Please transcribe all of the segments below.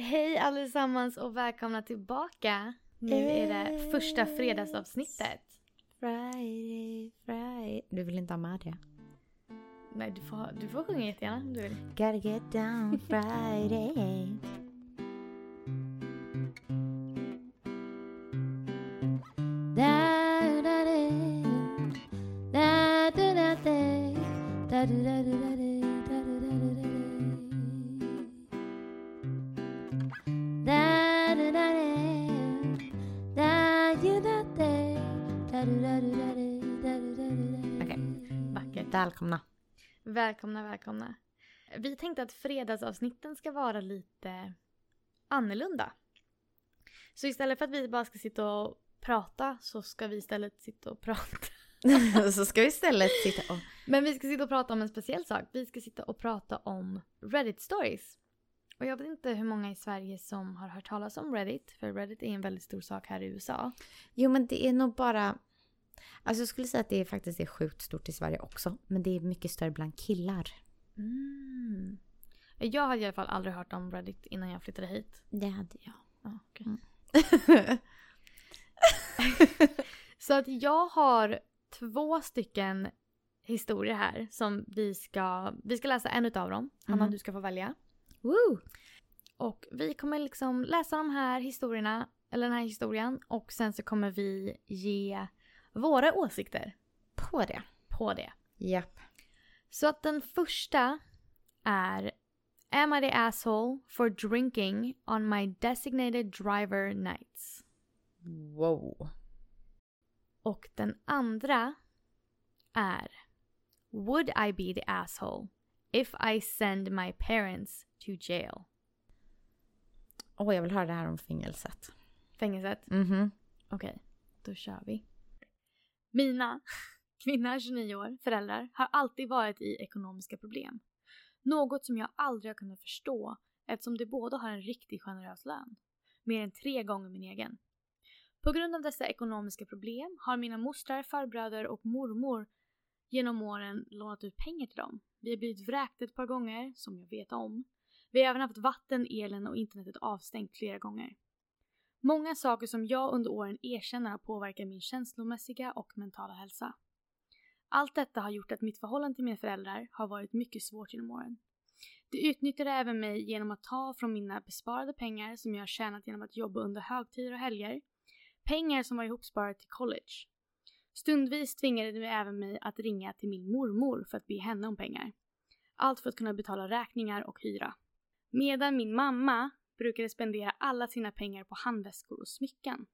Hej allesammans och välkomna tillbaka. Nu är det första fredagsavsnittet. Friday, Friday. Du vill inte ha med det? Nej, du får, du får sjunga jättegärna om du vill. Gotta get down Friday. Okej, Vackert. välkomna. Välkomna, välkomna. Vi tänkte att fredagsavsnitten ska vara lite annorlunda. Så istället för att vi bara ska sitta och prata så ska vi istället sitta och prata. så ska vi istället sitta och... Men vi ska sitta och prata om en speciell sak. Vi ska sitta och prata om Reddit stories. Och jag vet inte hur många i Sverige som har hört talas om Reddit. För Reddit är en väldigt stor sak här i USA. Jo men det är nog bara... Alltså jag skulle säga att det faktiskt är sjukt stort i Sverige också. Men det är mycket större bland killar. Mm. Jag hade i alla fall aldrig hört om Reddit innan jag flyttade hit. Det hade jag. Ja, okej. Mm. Så att jag har två stycken historier här som vi ska, vi ska läsa en utav dem. Hanna, Mhm. du ska få välja. Woo! Och vi kommer liksom läsa de här historierna, eller den här historien och sen så kommer vi ge våra åsikter På det. på det. Japp. Så att den första är Am I the asshole for drinking on my designated driver nights? Wow. Och den andra är Would I be the asshole if I send my parents to jail? Åh, jag vill höra det här om fängelset. Fängelset? Mhm. Okej, då kör vi. Mina, kvinna 29 år, föräldrar har alltid varit i ekonomiska problem. Något som jag aldrig har kunnat förstå eftersom de båda har en riktigt generös lön. Mer än tre gånger min egen. På grund av dessa ekonomiska problem har mina mostrar, farbröder och mormor genom åren lånat ut pengar till dem. Vi har blivit vräkta ett par gånger, som jag vet om. Vi har även haft vatten, elen och internetet avstängt flera gånger. Många saker som jag under åren erkänner har påverkat min känslomässiga och mentala hälsa. Allt detta har gjort att mitt förhållande till mina föräldrar har varit mycket svårt genom åren. De utnyttjade även mig genom att ta från mina besparade pengar som jag har tjänat genom att jobba under högtider och helger. Pengar som var ihopsparade till college. Stundvis tvingade de även mig att ringa till min mormor för att be henne om pengar. Allt för att kunna betala räkningar och hyra. Medan min mamma brukade spendera alla sina pengar på handväskor och smycken.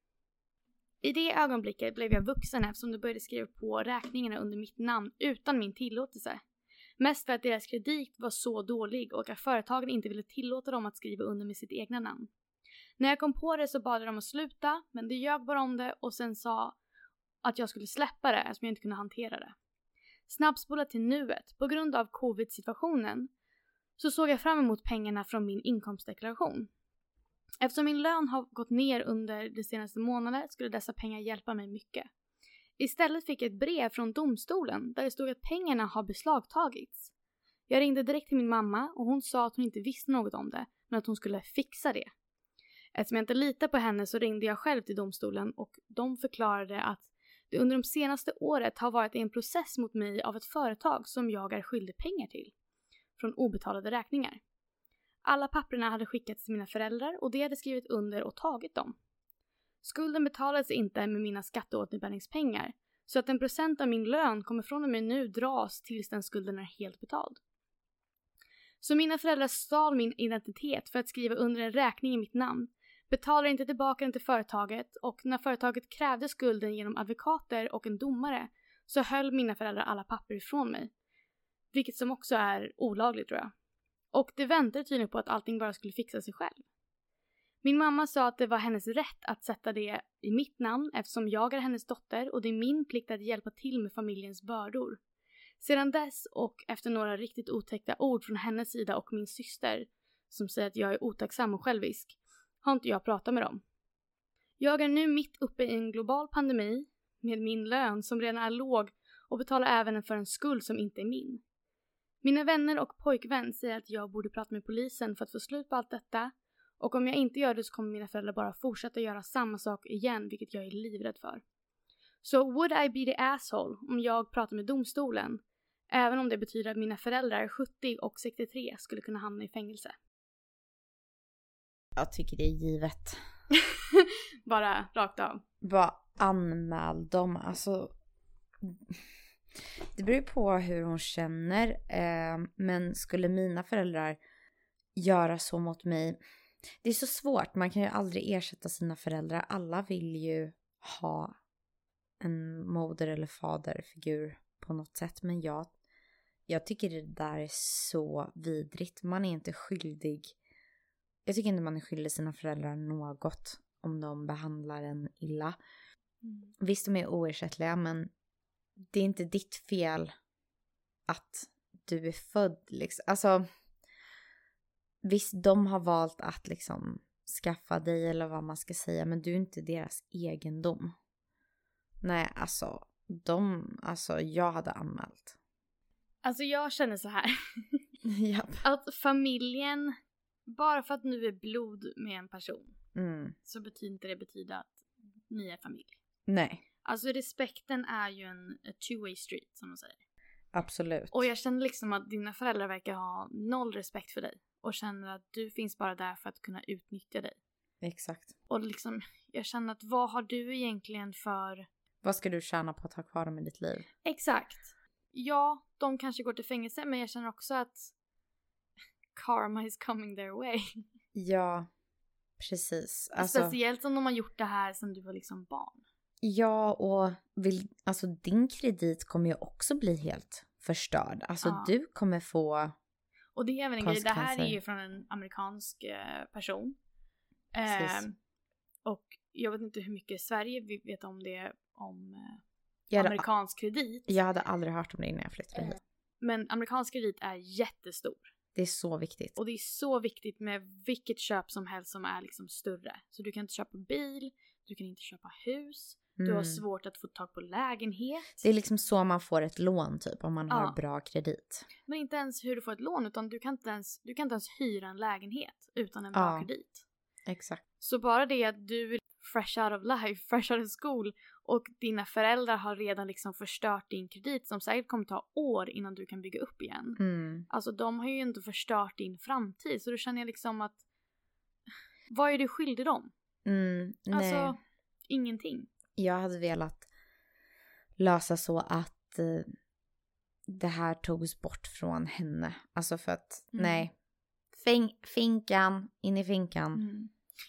I det ögonblicket blev jag vuxen eftersom de började skriva på räkningarna under mitt namn utan min tillåtelse. Mest för att deras kredit var så dålig och att företagen inte ville tillåta dem att skriva under med sitt egna namn. När jag kom på det så bad jag dem att sluta, men de ljög bara om det och sen sa att jag skulle släppa det eftersom jag inte kunde hantera det. Snabbspola till nuet. På grund av covid-situationen så såg jag fram emot pengarna från min inkomstdeklaration. Eftersom min lön har gått ner under de senaste månaderna skulle dessa pengar hjälpa mig mycket. Istället fick jag ett brev från domstolen där det stod att pengarna har beslagtagits. Jag ringde direkt till min mamma och hon sa att hon inte visste något om det, men att hon skulle fixa det. Eftersom jag inte litar på henne så ringde jag själv till domstolen och de förklarade att det under de senaste året har varit en process mot mig av ett företag som jag är skyldig pengar till från obetalade räkningar. Alla papperna hade skickats till mina föräldrar och de hade skrivit under och tagit dem. Skulden betalades inte med mina skatteåterbäringspengar så att en procent av min lön kommer från och med nu dras tills den skulden är helt betald. Så mina föräldrar stal min identitet för att skriva under en räkning i mitt namn, betalade inte tillbaka den till företaget och när företaget krävde skulden genom advokater och en domare så höll mina föräldrar alla papper ifrån mig. Vilket som också är olagligt tror jag. Och det väntade tydligen på att allting bara skulle fixa sig själv. Min mamma sa att det var hennes rätt att sätta det i mitt namn eftersom jag är hennes dotter och det är min plikt att hjälpa till med familjens bördor. Sedan dess och efter några riktigt otäckta ord från hennes sida och min syster som säger att jag är otacksam och självisk har inte jag pratat med dem. Jag är nu mitt uppe i en global pandemi med min lön som redan är låg och betalar även för en skuld som inte är min. Mina vänner och pojkvän säger att jag borde prata med polisen för att få slut på allt detta Och om jag inte gör det så kommer mina föräldrar bara fortsätta göra samma sak igen, vilket jag är livrädd för. Så would I be the asshole om jag pratar med domstolen? Även om det betyder att mina föräldrar, 70 och 63, skulle kunna hamna i fängelse. Jag tycker det är givet. bara rakt av. Bara anmäl dem. Alltså. Det beror på hur hon känner. Eh, men skulle mina föräldrar göra så mot mig. Det är så svårt. Man kan ju aldrig ersätta sina föräldrar. Alla vill ju ha en moder eller faderfigur på något sätt. Men jag, jag tycker det där är så vidrigt. Man är inte skyldig. Jag tycker inte man är skyldig sina föräldrar något om de behandlar en illa. Mm. Visst, de är oersättliga, men det är inte ditt fel att du är född liksom. Alltså, visst, de har valt att liksom skaffa dig eller vad man ska säga, men du är inte deras egendom. Nej, alltså, de, alltså jag hade anmält. Alltså jag känner så här. Japp. Att familjen, bara för att nu är blod med en person, Mm. så betyder inte det betyda att ni är familj. Nej, Alltså respekten är ju en two-way street som de säger. absolut. Och jag känner liksom att dina föräldrar verkar ha noll respekt för dig. Och känner att du finns bara där för att kunna utnyttja dig. Exakt. Och liksom, jag känner att vad har du egentligen för... Vad ska du tjäna på att ha kvar dem i ditt liv? Exakt. Ja, de kanske går till fängelse men jag känner också att karma is coming their way. Ja, precis. Alltså, Speciellt om de har gjort det här sedan du var liksom barn. Ja, och vill, alltså din kredit kommer ju också bli helt förstörd. Alltså Ja. du kommer få... Och det är även en grej, det här är ju från en amerikansk eh, person. Eh, och jag vet inte hur mycket Sverige vi vet om det, om eh, hade, amerikansk kredit. jag hade aldrig hört om det innan jag flyttade hit. Men amerikansk kredit är jättestor. Det är så viktigt. Och det är så viktigt med vilket köp som helst som är liksom större. Så du kan inte köpa bil, du kan inte köpa hus, du har Mm. svårt att få tag på lägenhet. Det är liksom så man får ett lån typ om man Ja. har bra kredit. Men inte ens hur du får ett lån utan du kan inte ens, du kan inte ens hyra en lägenhet utan en bra Ja. kredit. Exakt. Så bara det att du är fresh out of life, fresh out of school och dina föräldrar har redan liksom förstört din kredit som säkert kommer ta år innan du kan bygga upp igen. Mm. Alltså de har ju inte förstört din framtid så då känner jag liksom att vad är du skyldig dem? Mm. Nej. Alltså ingenting. Jag hade velat lösa så att eh, det här togs bort från henne. Alltså för att, Mm. nej. Fing, finkan, in i finkan.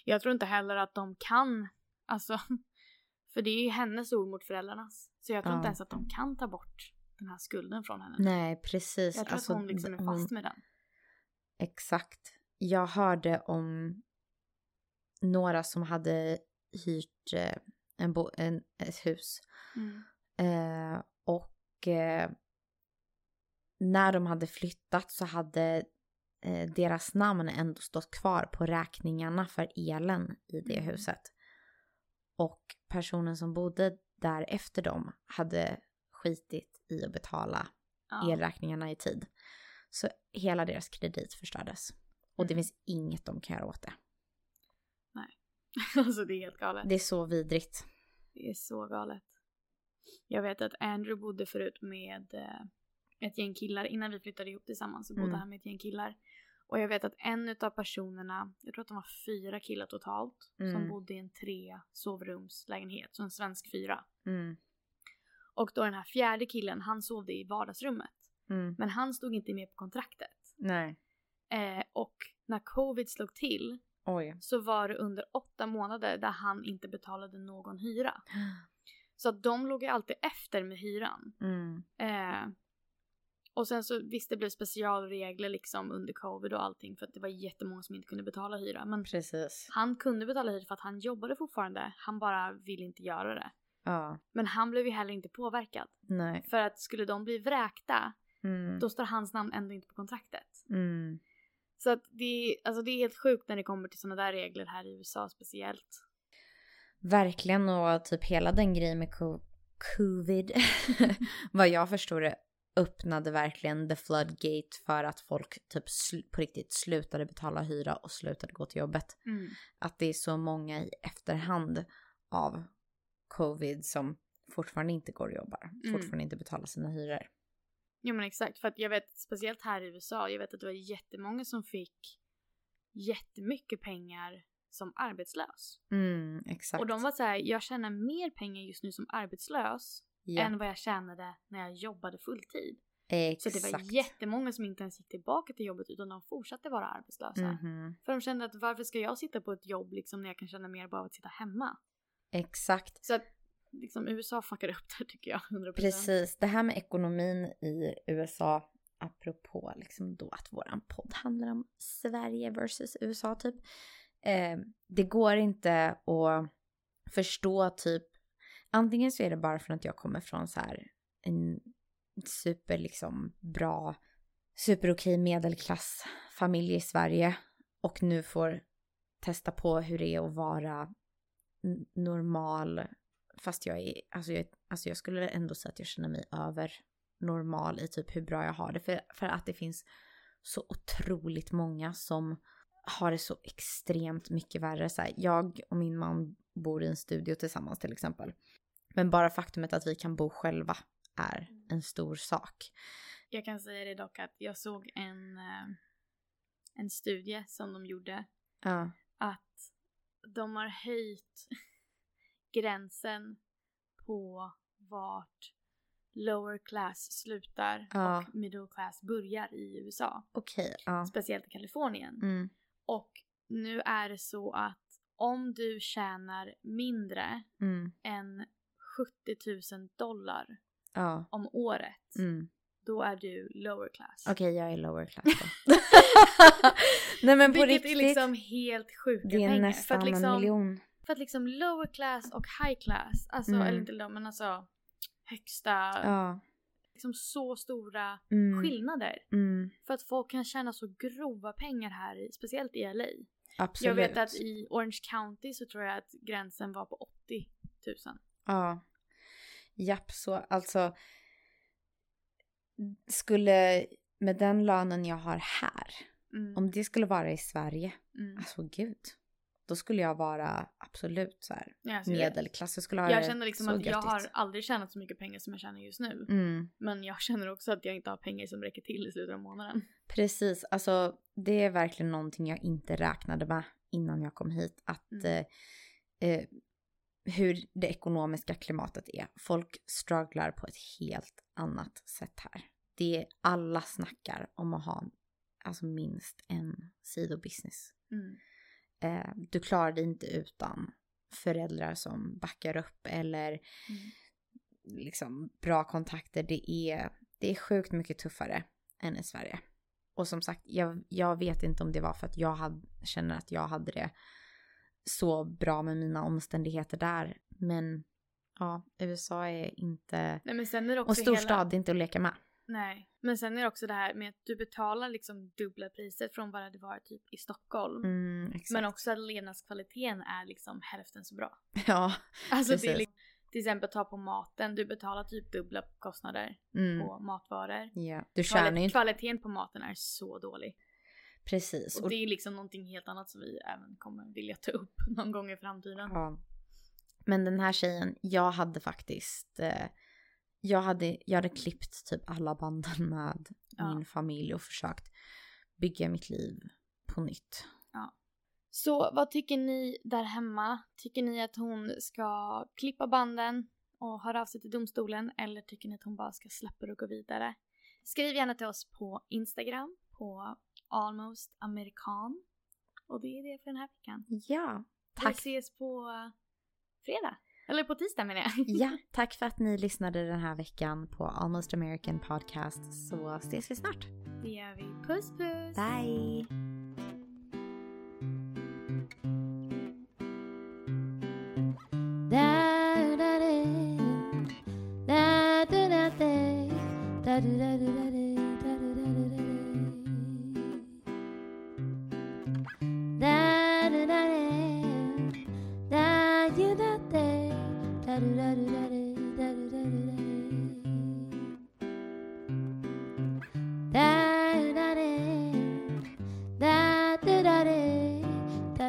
Jag tror inte heller att de kan, alltså för det är ju hennes ord mot föräldrarnas. Så jag tror Ja. inte ens att de kan ta bort den här skulden från henne. Nej, precis. Jag tror Alltså, att hon liksom är fast med den. Exakt. Jag hörde om några som hade hyrt eh, en bo- en, ett hus. Mm. Eh, och eh, när de hade flyttat så hade eh, deras namn ändå stått kvar på räkningarna för elen i det Mm. huset. Och personen som bodde där efter dem hade skitit i att betala Ja. elräkningarna i tid. Så hela deras kredit förstördes. Och det Mm. finns inget de kan göra åt det. alltså det är helt galet. Det är så vidrigt. Det är så galet. Jag vet att Andrew bodde förut med eh, ett gäng killar. Innan vi flyttade ihop tillsammans så bodde Mm. han med ett gäng killar. Och jag vet att en av personerna, jag tror att de var fyra killar totalt, som Mm. bodde i en tre sovrumslägenhet, så en svensk fyra. Mm. Och då den här fjärde killen, han sovde i vardagsrummet. Mm. Men han stod inte med på kontraktet. Nej. Eh, och när covid slog till Oj. så var det under åtta månader där han inte betalade någon hyra. Så att de låg ju alltid efter med hyran. Mm. Eh, och sen så visst det blev specialregler liksom under covid och allting för att det var jättemånga som inte kunde betala hyra. Men Precis. han kunde betala hyra för att han jobbade fortfarande. Han bara ville inte göra det. Ja. Men han blev ju heller inte påverkad. Nej. För att skulle de bli vräkta Mm. då står hans namn ändå inte på kontraktet. Mm. Så att det, är- alltså det är helt sjukt när det kommer till sådana där regler här i USA speciellt. Verkligen och typ hela den grejen med co- covid. vad jag förstår det öppnade verkligen the floodgate för att folk typ på riktigt slutade betala hyra och slutade gå till jobbet. Mm. Att det är så många i efterhand av covid som fortfarande inte går och jobbar, Mm. fortfarande inte betalar sina hyror. Jo men exakt, för att jag vet speciellt här i USA, jag vet att det var jättemånga som fick jättemycket pengar som arbetslös. Mm, exakt. Och de var så här, jag tjänar mer pengar just nu som arbetslös ja, än vad jag tjänade när jag jobbade fulltid. Så exakt. det var jättemånga som inte ens gick tillbaka till jobbet utan de fortsatte vara arbetslösa. Mhm, För de kände att varför ska jag sitta på ett jobb liksom när jag kan tjäna mer bara av att sitta hemma? Exakt. Så att liksom USA fuckar upp det tycker jag 100%. Precis, det här med ekonomin i USA, apropå liksom då att våran podd handlar om Sverige versus USA typ. Eh, det går inte att förstå typ, antingen så är det bara för att jag kommer från så här en super liksom bra, super okej medelklassfamilj i Sverige och nu får testa på hur det är att vara normal Fast jag är, alltså jag, alltså jag skulle ändå säga att jag känner mig över normal i typ hur bra jag har det. För, för att det finns så otroligt många som har det så extremt mycket värre. Så här, jag och min man bor i en studio tillsammans till exempel. Men bara faktumet att vi kan bo själva är en stor sak. Jag kan säga det dock att jag såg en, eh, en studie som de gjorde Ja, att de har höjt gränsen på vart lower class slutar Ja. och middle class börjar i USA. okej. ja. Speciellt i Kalifornien. Mm, Och nu är det så att om du tjänar mindre mm, än 70 000 dollar ja. om året, Mm. då är du lower class. Okej, jag är lower class då. Nej men på Vilket riktigt. är liksom helt sjuka det är pengar. nästan liksom, en miljon. För att liksom lower class och high class, alltså, Mm. eller inte low, men alltså högsta, Ja. liksom så stora Mm, skillnader. mm, För att folk kan tjäna så grova pengar här, speciellt i LA. absolut. Jag vet att i Orange County så tror jag att gränsen var på 80 000. Ja. Japp, så alltså. Skulle med den lönen jag har här, Mm. om det skulle vara i Sverige, Mm. alltså gud. Då skulle jag vara absolut så här alltså, jag- medelklass. Jag skulle ha Jag känner liksom att jag har aldrig tjänat så mycket pengar som jag tjänar just nu. Mm, Men jag känner också att jag inte har pengar som räcker till i slutet av månaden. precis, alltså det är verkligen någonting jag inte räknade med innan jag kom hit. Att Mm. eh, eh, hur det ekonomiska klimatet är. Folk strugglar på ett helt annat sätt här. Det är, alla snackar om att ha alltså minst en sidobusiness. Mm. Eh, du klarar dig inte utan föräldrar som backar upp eller Mm. liksom bra kontakter. Det är, det är sjukt mycket tuffare än i Sverige. Och som sagt, jag, jag vet inte om det var för att jag hade, känner att jag hade det så bra med mina omständigheter där. Men ja, USA är inte... Nej men sen är det också Och hela... storstad, det är inte att leka med. Nej. Men sen är det också det här med att du betalar liksom dubbla priser från vad det varit typ i Stockholm. Mm. Men också att levnadskvaliteten är liksom hälften så bra. Ja, Alltså det är Precis. liksom, till exempel ta på maten, du betalar typ dubbla kostnader mm, på matvaror. ja. Du tjänar ju kvaliteten på maten är så dålig. Precis. Och det är liksom någonting helt annat som vi även kommer vilja ta upp någon gång i framtiden. Ja. Men den här tjejen, jag hade faktiskt, eh, jag, hade, jag hade klippt typ alla banden med Ja. min familj och försökt bygga mitt liv på nytt. Så vad tycker ni där hemma? Tycker ni att hon ska klippa banden och höra av sig till domstolen eller tycker ni att hon bara ska släppa det och gå vidare? Skriv gärna till oss på Instagram på almost american. Och det är det för den här veckan. Ja, Vi tack. ses på eh, fredag. Eller på tisdag menar jag. Ja, tack för att ni lyssnade den här veckan på Almost American Podcast så ses vi snart. Det gör vi. Puss puss! Bye!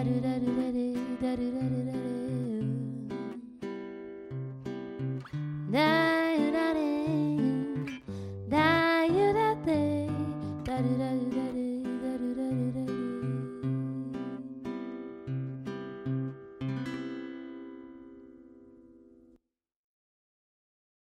da da da